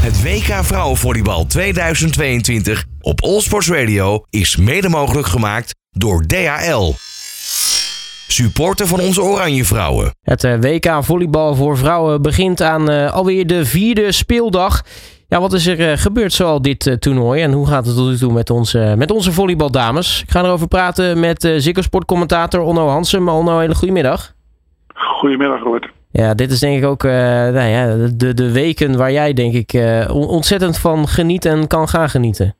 Het WK Vrouwenvolleybal 2022 op Allsports Radio is mede mogelijk gemaakt door DHL. Supporter van onze Oranje Vrouwen. Het eh, WK volleybal voor vrouwen begint aan uh, alweer de vierde speeldag. Ja, wat is er uh, gebeurd zoal dit uh, toernooi en hoe gaat het tot nu toe met onze, met onze volleybaldames? Ik ga erover praten met uh, Ziggo Sportcommentator Onno Hansen. Onno, hele goedemiddag. Goedemiddag, Robert. Ja, dit is denk ik ook nou ja, de, de weken waar jij denk ik ontzettend van geniet en kan gaan genieten.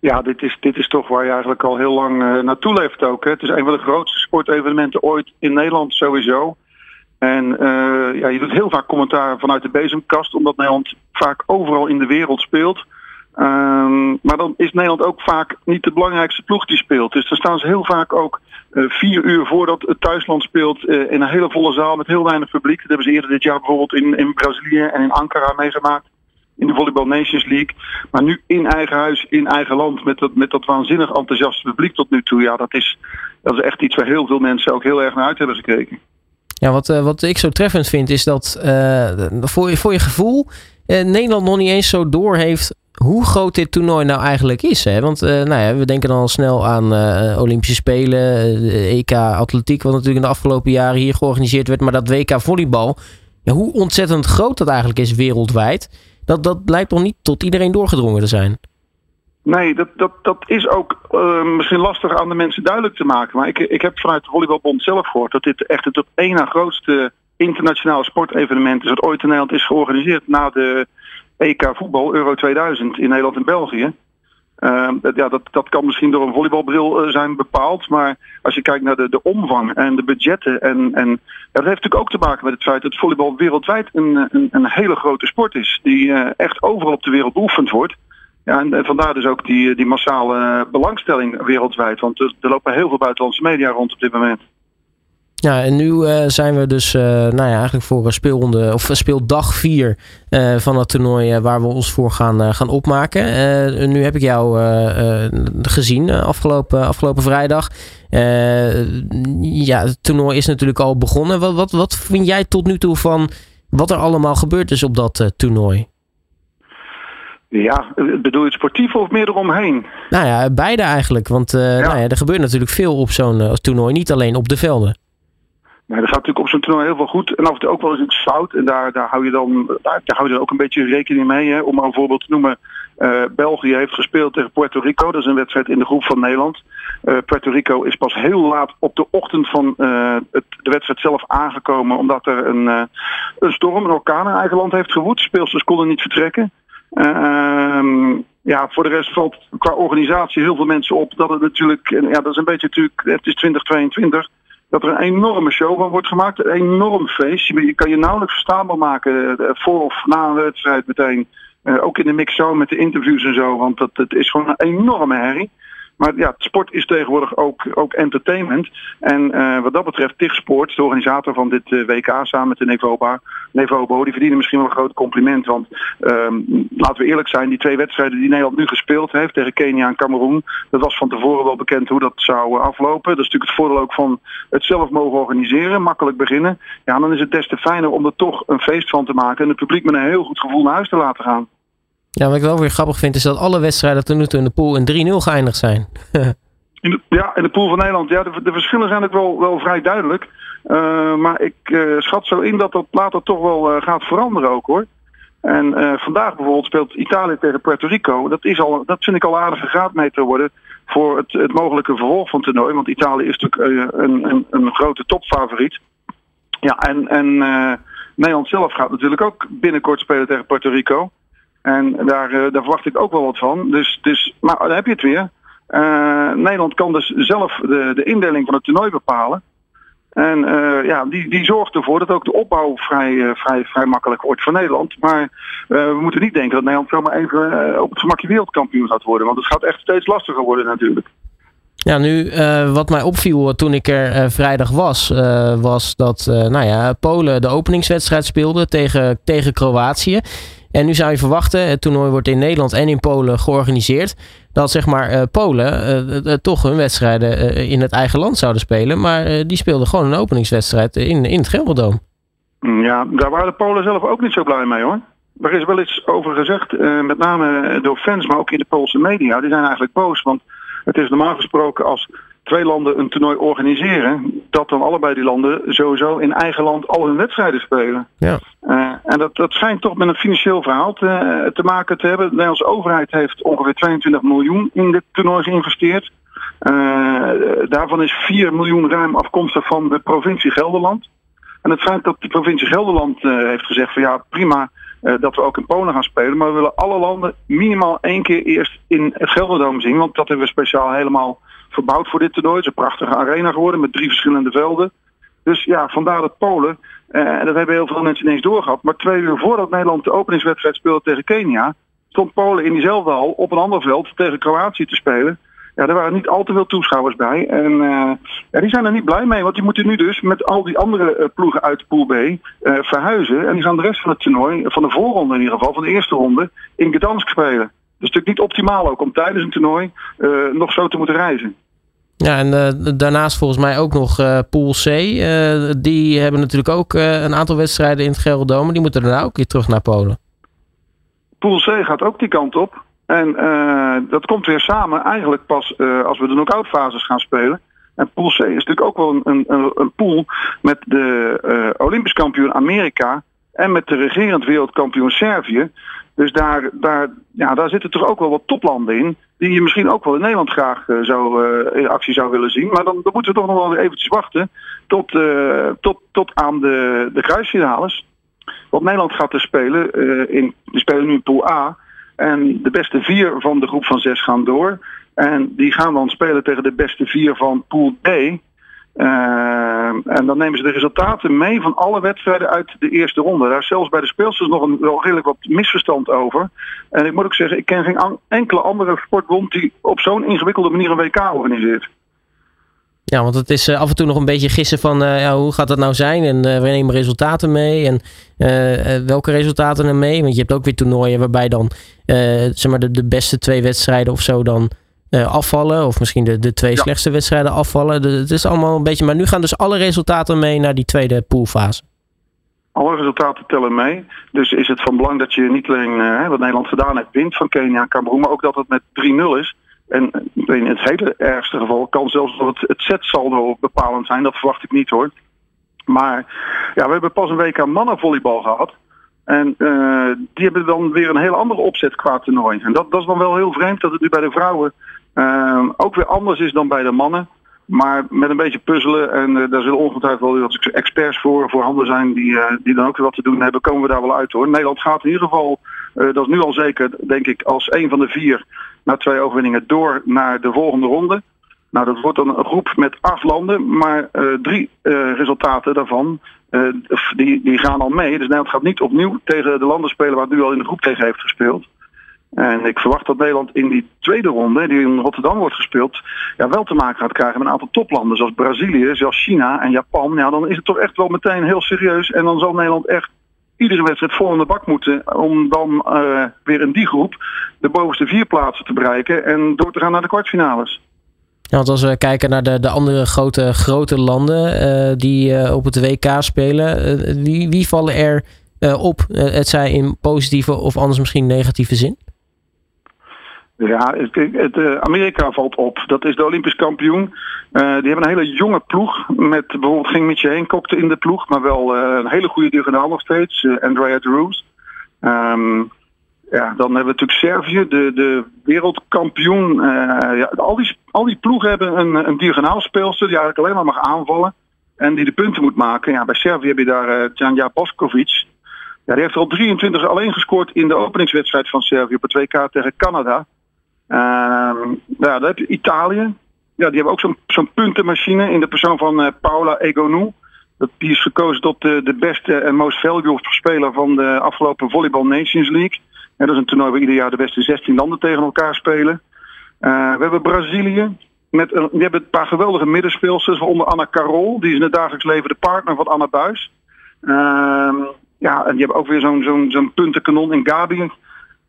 Ja, dit is, dit is toch waar je eigenlijk al heel lang uh, naartoe leeft ook. Hè. Het is een van de grootste sportevenementen ooit in Nederland sowieso. En uh, ja, je doet heel vaak commentaar vanuit de bezemkast, omdat Nederland vaak overal in de wereld speelt. Um, maar dan is Nederland ook vaak niet de belangrijkste ploeg die speelt. Dus dan staan ze heel vaak ook uh, vier uur voordat het thuisland speelt in een hele volle zaal met heel weinig publiek. Dat hebben ze eerder dit jaar bijvoorbeeld in, in Brazilië en in Ankara meegemaakt in de Volleyball Nations League. Maar nu in eigen huis, in eigen land, met dat, met dat waanzinnig enthousiaste publiek tot nu toe. Ja, dat is, dat is echt iets waar heel veel mensen ook heel erg naar uit hebben gekeken. Ja, wat, uh, wat ik zo treffend vind is dat uh, voor, voor je gevoel uh, Nederland nog niet eens zo door heeft hoe groot dit toernooi nou eigenlijk is. Hè? Want nou ja, we denken dan al snel aan Olympische Spelen, EK Atletiek, wat natuurlijk in de afgelopen jaren hier georganiseerd werd. Maar dat WK Volleybal, ja, hoe ontzettend groot dat eigenlijk is wereldwijd dat, dat nog niet tot iedereen doorgedrongen te zijn. Nee, dat, dat, dat is ook misschien lastig aan de mensen duidelijk te maken. Maar ik, ik heb vanuit de Volleybalbond zelf gehoord dat dit echt het op één na grootste internationale sportevenement is dat ooit in Nederland is georganiseerd na de EK voetbal Euro 2000 in Nederland en België. Uh, ja, dat, dat kan misschien door een volleybalbril uh, zijn bepaald. Maar als je kijkt naar de, de omvang en de budgetten. En, en dat heeft natuurlijk ook te maken met het feit dat volleybal wereldwijd een, een, een hele grote sport is. Die uh, echt overal op de wereld beoefend wordt. Ja, en, en vandaar dus ook die, die massale belangstelling wereldwijd. Want er, er lopen heel veel buitenlandse media rond op dit moment. Ja, en nu uh, zijn we dus uh, nou ja, eigenlijk voor speelronde, of speeldag 4 uh, van het toernooi waar we ons voor gaan, gaan opmaken. nu heb ik jou gezien afgelopen, afgelopen vrijdag. ja, het toernooi is natuurlijk al begonnen. Wat, wat, wat vind jij tot nu toe van wat er allemaal gebeurd is op dat toernooi? Ja, bedoel je het sportief of meer eromheen? Nou ja, beide eigenlijk. Want ja. Nou ja, er gebeurt natuurlijk veel op zo'n toernooi, niet alleen op de velden. Maar dat gaat natuurlijk op zo'n toernooi heel veel goed en af en toe ook wel eens iets fout. En daar, daar hou je dan daar, daar hou je ook een beetje rekening mee. Hè. Om een voorbeeld te noemen. Uh, België heeft gespeeld tegen Puerto Rico. Dat is een wedstrijd in de groep van Nederland. Uh, Puerto Rico is pas heel laat op de ochtend van uh, het, de wedstrijd zelf aangekomen. Omdat er een, een storm, een orkaan in eigen land heeft gewoed. Speelsters konden niet vertrekken. Ehm, ja, voor de rest valt qua organisatie heel veel mensen op dat het natuurlijk, ja, dat is een beetje natuurlijk, het is 2022 dat er een enorme show van wordt gemaakt. Een enorm feest. Je, kan je nauwelijks verstaanbaar maken eh, voor of na een wedstrijd meteen. Uh, ook in de mix zo met de interviews en zo. Want dat, het is gewoon een enorme herrie. Maar ja, sport is tegenwoordig ook, ook entertainment. En uh, wat dat betreft, TIG Sport, de organisator van dit uh, WK samen met de Nevoba, Nevobo, die verdienen misschien wel een groot compliment. Want um, laten we eerlijk zijn, die twee wedstrijden die Nederland nu gespeeld heeft tegen Kenia en Cameroen, dat was van tevoren wel bekend hoe dat zou aflopen. Dat is natuurlijk het voordeel ook van het zelf mogen organiseren, makkelijk beginnen. Ja, dan is het des te fijner om er toch een feest van te maken en het publiek met een heel goed gevoel naar huis te laten gaan. Ja, wat ik wel weer grappig vind is dat alle wedstrijden tot nu toe in de pool in 3-0 geëindigd zijn. in de, ja, in de pool van Nederland. Ja, de, de verschillen zijn ook wel, wel vrij duidelijk. Uh, maar ik uh, schat zo in dat dat later toch wel uh, gaat veranderen ook hoor. En vandaag bijvoorbeeld speelt Italië tegen Puerto Rico. Dat, is al, dat vind ik al aardige graadmeter worden voor het, het mogelijke vervolg van het toernooi. Want Italië is natuurlijk een, een, een grote topfavoriet. Ja, en, en Nederland zelf gaat natuurlijk ook binnenkort spelen tegen Puerto Rico. En daar, uh, daar verwacht ik ook wel wat van. Dus, dus, maar dan heb je het weer. Uh, Nederland kan dus zelf de, de indeling van het toernooi bepalen. En uh, ja, die, die zorgt ervoor dat ook de opbouw vrij, vrij, vrij makkelijk wordt voor Nederland. Maar we moeten niet denken dat Nederland zomaar even op het gemakje wereldkampioen gaat worden. Want het gaat echt steeds lastiger worden natuurlijk. Ja, nu wat mij opviel toen ik er vrijdag was, was dat nou ja, Polen de openingswedstrijd speelde tegen, tegen Kroatië. En nu zou je verwachten, het toernooi wordt in Nederland en in Polen georganiseerd, dat zeg maar Polen toch hun wedstrijden in het eigen land zouden spelen. Maar die speelden gewoon een openingswedstrijd in, in het Gelderdoom. Ja, daar waren de Polen zelf ook niet zo blij mee hoor. daar is wel iets over gezegd, met name door fans, maar ook in de Poolse media. Die zijn eigenlijk boos, want het is normaal gesproken als twee landen een toernooi organiseren, dat dan allebei die landen sowieso in eigen land al hun wedstrijden spelen. Ja. Uh, en dat, dat schijnt toch met een financieel verhaal te, te maken te hebben. De Nederlandse overheid heeft ongeveer 22 miljoen in dit toernooi geïnvesteerd. Uh, daarvan is 4 miljoen ruim afkomstig van de provincie Gelderland. En het feit dat de provincie Gelderland uh, heeft gezegd van ja prima uh, dat we ook in Polen gaan spelen. Maar we willen alle landen minimaal één keer eerst in het Gelderdoom zien. Want dat hebben we speciaal helemaal verbouwd voor dit toernooi. Het is een prachtige arena geworden met drie verschillende velden. Dus ja, vandaar dat Polen, uh, en dat hebben heel veel mensen ineens doorgehad. Maar twee uur voordat Nederland de openingswedstrijd speelde tegen Kenia, stond Polen in diezelfde hal op een ander veld tegen Kroatië te spelen. Ja, er waren niet al te veel toeschouwers bij. En ja, die zijn er niet blij mee. Want die moeten nu dus met al die andere uh, ploegen uit Pool B verhuizen. En die gaan de rest van het toernooi, van de voorronde in ieder geval, van de eerste ronde, in Gdansk spelen. Is natuurlijk niet optimaal ook om tijdens een toernooi nog zo te moeten reizen. Ja, en daarnaast volgens mij ook nog Pool C. die hebben natuurlijk ook een aantal wedstrijden in het Gelderdoom. Die moeten daarna ook weer terug naar Polen. Pool C gaat ook die kant op. En uh, dat komt weer samen eigenlijk pas uh, als we de knock-out fases gaan spelen. En Pool C is natuurlijk ook wel een, een, een pool met de uh, Olympisch kampioen Amerika en met de regerend wereldkampioen Servië. Dus daar, daar, ja, daar zitten toch ook wel wat toplanden in. Die je misschien ook wel in Nederland graag zou, in actie zou willen zien. Maar dan, dan moeten we toch nog wel eventjes wachten tot, tot, tot aan de, de kruisfinales. Want Nederland gaat er spelen. in, spelen nu in Pool A. En de beste vier van de groep van zes gaan door. En die gaan dan spelen tegen de beste vier van Pool D. Uh, en dan nemen ze de resultaten mee van alle wedstrijden uit de eerste ronde. Daar is zelfs bij de speelsters nog een, wel redelijk wat misverstand over. En ik moet ook zeggen, ik ken geen enkele andere sportbond die op zo'n ingewikkelde manier een WK organiseert. Ja, want het is uh, af en toe nog een beetje gissen van uh, ja, hoe gaat dat nou zijn en uh, we nemen resultaten mee en welke resultaten er mee. Want je hebt ook weer toernooien waarbij dan zeg maar de beste twee wedstrijden of zo dan afvallen. Of misschien de, de twee ja. slechtste wedstrijden afvallen. De, het is allemaal een beetje, maar nu gaan dus alle resultaten mee naar die tweede poolfase. Alle resultaten tellen mee. Dus is het van belang dat je niet alleen wat Nederland gedaan heeft, wint van Kenia en Cameroen, maar ook dat het met 3-0 is. En in het hele ergste geval kan zelfs het, het setsaldo bepalend zijn. Dat verwacht ik niet hoor. Maar ja, we hebben pas een week aan mannenvolleybal gehad. En uh, die hebben dan weer een hele andere opzet qua toernooi. En dat, dat is dan wel heel vreemd dat het nu bij de vrouwen uh, ook weer anders is dan bij de mannen. Maar met een beetje puzzelen, en uh, daar zullen ongetwijfeld wel wat experts voor voorhanden zijn die, uh, die dan ook weer wat te doen hebben, komen we daar wel uit hoor. Nederland gaat in ieder geval, uh, dat is nu al zeker, denk ik, als een van de vier na twee overwinningen door naar de volgende ronde. Nou, dat wordt dan een groep met acht landen, maar drie resultaten daarvan die, die gaan al mee. Dus Nederland gaat niet opnieuw tegen de landen spelen waar het nu al in de groep tegen heeft gespeeld. En ik verwacht dat Nederland in die tweede ronde, die in Rotterdam wordt gespeeld, ja, wel te maken gaat krijgen met een aantal toplanden. Zoals Brazilië, zoals China en Japan. Ja, dan is het toch echt wel meteen heel serieus. En dan zal Nederland echt iedere wedstrijd vol in de bak moeten. Om dan uh, weer in die groep de bovenste vier plaatsen te bereiken en door te gaan naar de kwartfinales. Ja, want als we kijken naar de, de andere grote, grote landen uh, die uh, op het WK spelen, wie, wie vallen er op? het zij in positieve of anders misschien negatieve zin? Ja, het, het, Amerika valt op. Dat is de Olympisch kampioen. Uh, die hebben een hele jonge ploeg. Met bijvoorbeeld geen Mitje Heenkokte in de ploeg. Maar wel uh, een hele goede diagonaal nog steeds. Andrea Drews. Um, ja, dan hebben we natuurlijk Servië, de, de wereldkampioen. ja, al, die, al die ploegen hebben een, een diagonaalspeelster die eigenlijk alleen maar mag aanvallen. En die de punten moet maken. Ja, bij Servië heb je daar Tjanja Boskovic. Ja, die heeft al 23 alleen gescoord in de openingswedstrijd van Servië op het WK tegen Canada. Uh, ja, dan heb je Italië. Ja, die hebben ook zo'n zo'n puntenmachine in de persoon van uh, Paula Egonou. Dat, die is gekozen tot de, de beste en most valuable speler van de afgelopen Volleyball Nations League. En dat is een toernooi waar ieder jaar de beste 16 landen tegen elkaar spelen. Uh, we hebben Brazilië. Met die hebben een paar geweldige middenspeelsters, waaronder Anna Carol. Die is in het dagelijks leven de partner van Anna Buis. Uh, ja, en die hebben ook weer zo'n zo'n zo'n puntenkanon in Gabi.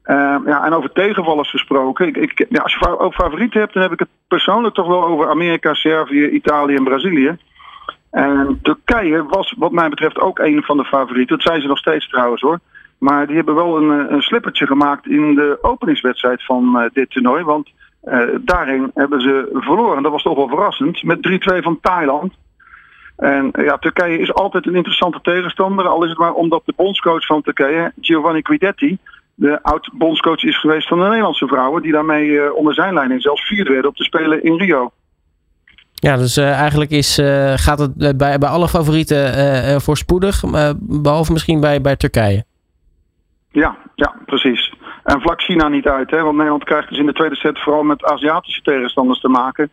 Uh, ja, en over tegenvallers gesproken. Ik, ik, ja, als je ook favorieten hebt, dan heb ik het persoonlijk toch wel over Amerika, Servië, Italië en Brazilië. En Turkije was wat mij betreft ook een van de favorieten. Dat zijn ze nog steeds trouwens hoor. Maar die hebben wel een, een slippertje gemaakt in de openingswedstrijd van dit toernooi. Want daarin hebben ze verloren. Dat was toch wel verrassend. Met 3-2 van Thailand. En ja, Turkije is altijd een interessante tegenstander. Al is het maar omdat de bondscoach van Turkije, Giovanni Guidetti, de oud-bondscoach is geweest van de Nederlandse vrouwen. Die daarmee onder zijn leiding zelfs vierde werden op de Spelen in Rio. Ja, dus uh, eigenlijk is, uh, gaat het bij, bij alle favorieten uh, voorspoedig, behalve misschien bij, bij Turkije. Ja, ja, precies. En vlak China niet uit, hè, want Nederland krijgt dus in de tweede set vooral met Aziatische tegenstanders te maken.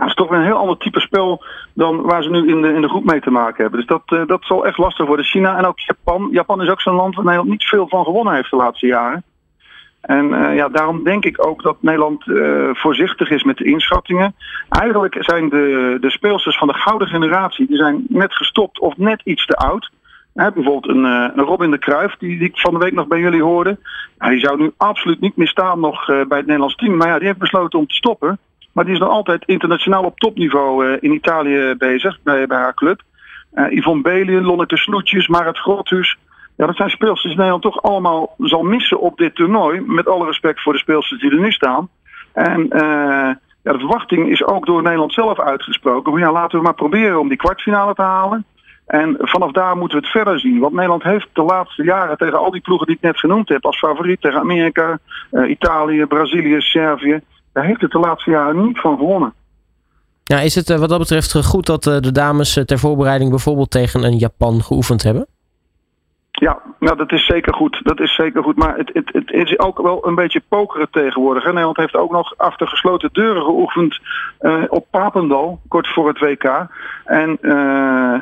Dat is toch een heel ander type spel dan waar ze nu in de, in de groep mee te maken hebben. Dus dat, dat zal echt lastig worden. China en ook Japan. Japan is ook zo'n land waar Nederland niet veel van gewonnen heeft de laatste jaren. En uh, ja, daarom denk ik ook dat Nederland uh, voorzichtig is met de inschattingen. Eigenlijk zijn de, de speelsters van de gouden generatie, die zijn net gestopt of net iets te oud. Bijvoorbeeld een, een Robin de Kruijf, die, die, ik van de week nog bij jullie hoorde. Die zou nu absoluut niet meer staan nog bij het Nederlands team. Maar ja, die heeft besloten om te stoppen. Maar die is nog altijd internationaal op topniveau in Italië bezig, bij, bij haar club. Yvonne Belien, Lonneke Snoetjes, Marit Grothuus. Ja, dat zijn speelsters die Nederland toch allemaal zal missen op dit toernooi. Met alle respect voor de speelsters die er nu staan. En uh, ja, de verwachting is ook door Nederland zelf uitgesproken. Ja, laten we maar proberen om die kwartfinale te halen. En vanaf daar moeten we het verder zien. Want Nederland heeft de laatste jaren tegen al die ploegen die ik net genoemd heb als favoriet, tegen Amerika, Italië, Brazilië, Servië, daar heeft het de laatste jaren niet van gewonnen. Ja, is het wat dat betreft goed dat de dames ter voorbereiding bijvoorbeeld tegen een Japan geoefend hebben? Ja, nou dat is zeker goed. Dat is zeker goed. Maar het, het, het is ook wel een beetje pokeren tegenwoordig. Hè. Nederland heeft ook nog achter gesloten deuren geoefend uh, op Papendal, kort voor het WK. En uh,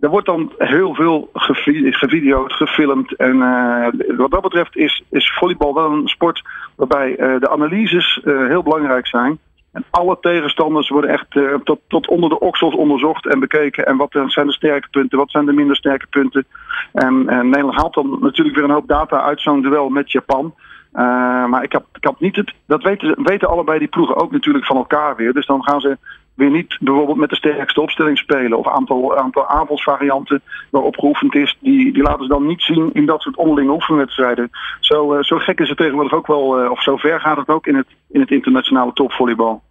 er wordt dan heel veel gevideoed, gefilmd. En uh, wat dat betreft is, is volleybal wel een sport waarbij de analyses heel belangrijk zijn. En alle tegenstanders worden echt tot, tot onder de oksels onderzocht en bekeken. En wat zijn de sterke punten, wat zijn de minder sterke punten. En, Nederland haalt dan natuurlijk weer een hoop data uit zo'n duel met Japan. Maar ik heb, ik heb niet het. Dat weten, weten allebei die ploegen ook natuurlijk van elkaar weer. Dus dan gaan ze weer niet bijvoorbeeld met de sterkste opstelling spelen. Of aantal, aantal aanvalsvarianten waarop geoefend is. Die, die laten ze dan niet zien in dat soort onderlinge oefenwedstrijden. Zo, uh, zo gek is het tegenwoordig ook wel. Uh, of zo ver gaat het ook in het, in het internationale topvolleybal.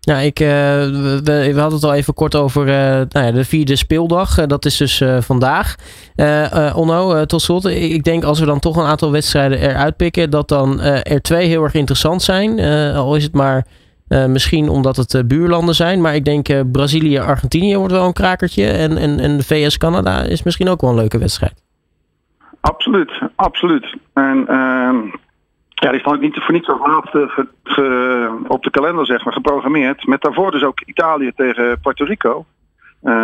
Ja, ik, uh, we, hadden het al even kort over nou ja, de vierde speeldag. Dat is dus vandaag. Onno, tot slot. Ik denk als we dan toch een aantal wedstrijden eruit pikken, dat dan er twee heel erg interessant zijn. al is het maar misschien omdat het buurlanden zijn. Maar ik denk Brazilië, Argentinië wordt wel een krakertje. En, en, en de VS-Canada is misschien ook wel een leuke wedstrijd. Absoluut, absoluut. En ehm, ja, die stond niet voor niets op de kalender zeg maar, geprogrammeerd. Met daarvoor dus ook Italië tegen Puerto Rico.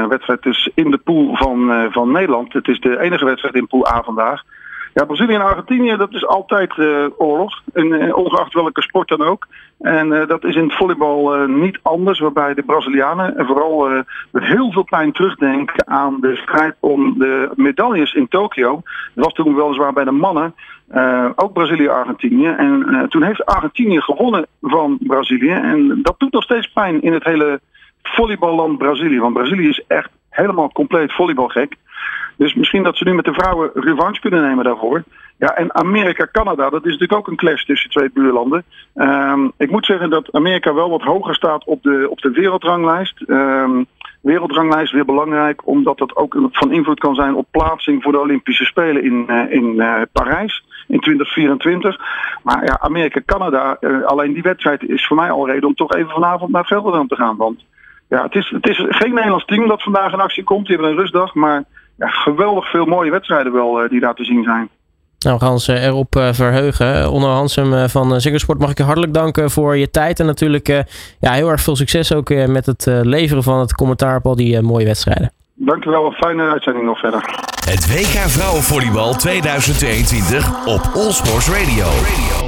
Wedstrijd dus in de pool van, van Nederland. Het is de enige wedstrijd in pool A vandaag. Ja, Brazilië en Argentinië, dat is altijd uh, oorlog. En, ongeacht welke sport dan ook. En dat is in het volleybal niet anders. Waarbij de Brazilianen en vooral met heel veel pijn terugdenken aan de strijd om de medailles in Tokio. Dat was toen weliswaar bij de mannen. Ook Brazilië-Argentinië. En toen heeft Argentinië gewonnen van Brazilië. En dat doet nog steeds pijn in het hele volleyballand Brazilië. Want Brazilië is echt helemaal compleet volleybalgek. Dus misschien dat ze nu met de vrouwen revanche kunnen nemen daarvoor. Ja, en Amerika-Canada, dat is natuurlijk ook een clash tussen twee buurlanden. Um, ik moet zeggen dat Amerika wel wat hoger staat op de, op de wereldranglijst. Um, wereldranglijst weer belangrijk, omdat dat ook van invloed kan zijn op plaatsing voor de Olympische Spelen in, uh, in uh, Parijs in 2024. Maar ja, Amerika-Canada, uh, alleen die wedstrijd is voor mij al reden om toch even vanavond naar Velderdam te gaan. Want ja, het is, het is geen Nederlands team dat vandaag in actie komt. Die hebben een rustdag, maar ja, geweldig veel mooie wedstrijden wel die daar te zien zijn. Nou, we gaan ons erop uh, verheugen. Onder Hansem van Ziggersport mag ik je hartelijk danken voor je tijd. En natuurlijk ja, heel erg veel succes ook met het leveren van het commentaar op al die mooie wedstrijden. Dankjewel, een fijne uitzending nog verder. Het WK Vrouwenvolleybal 2022 op Allsports Radio. Radio.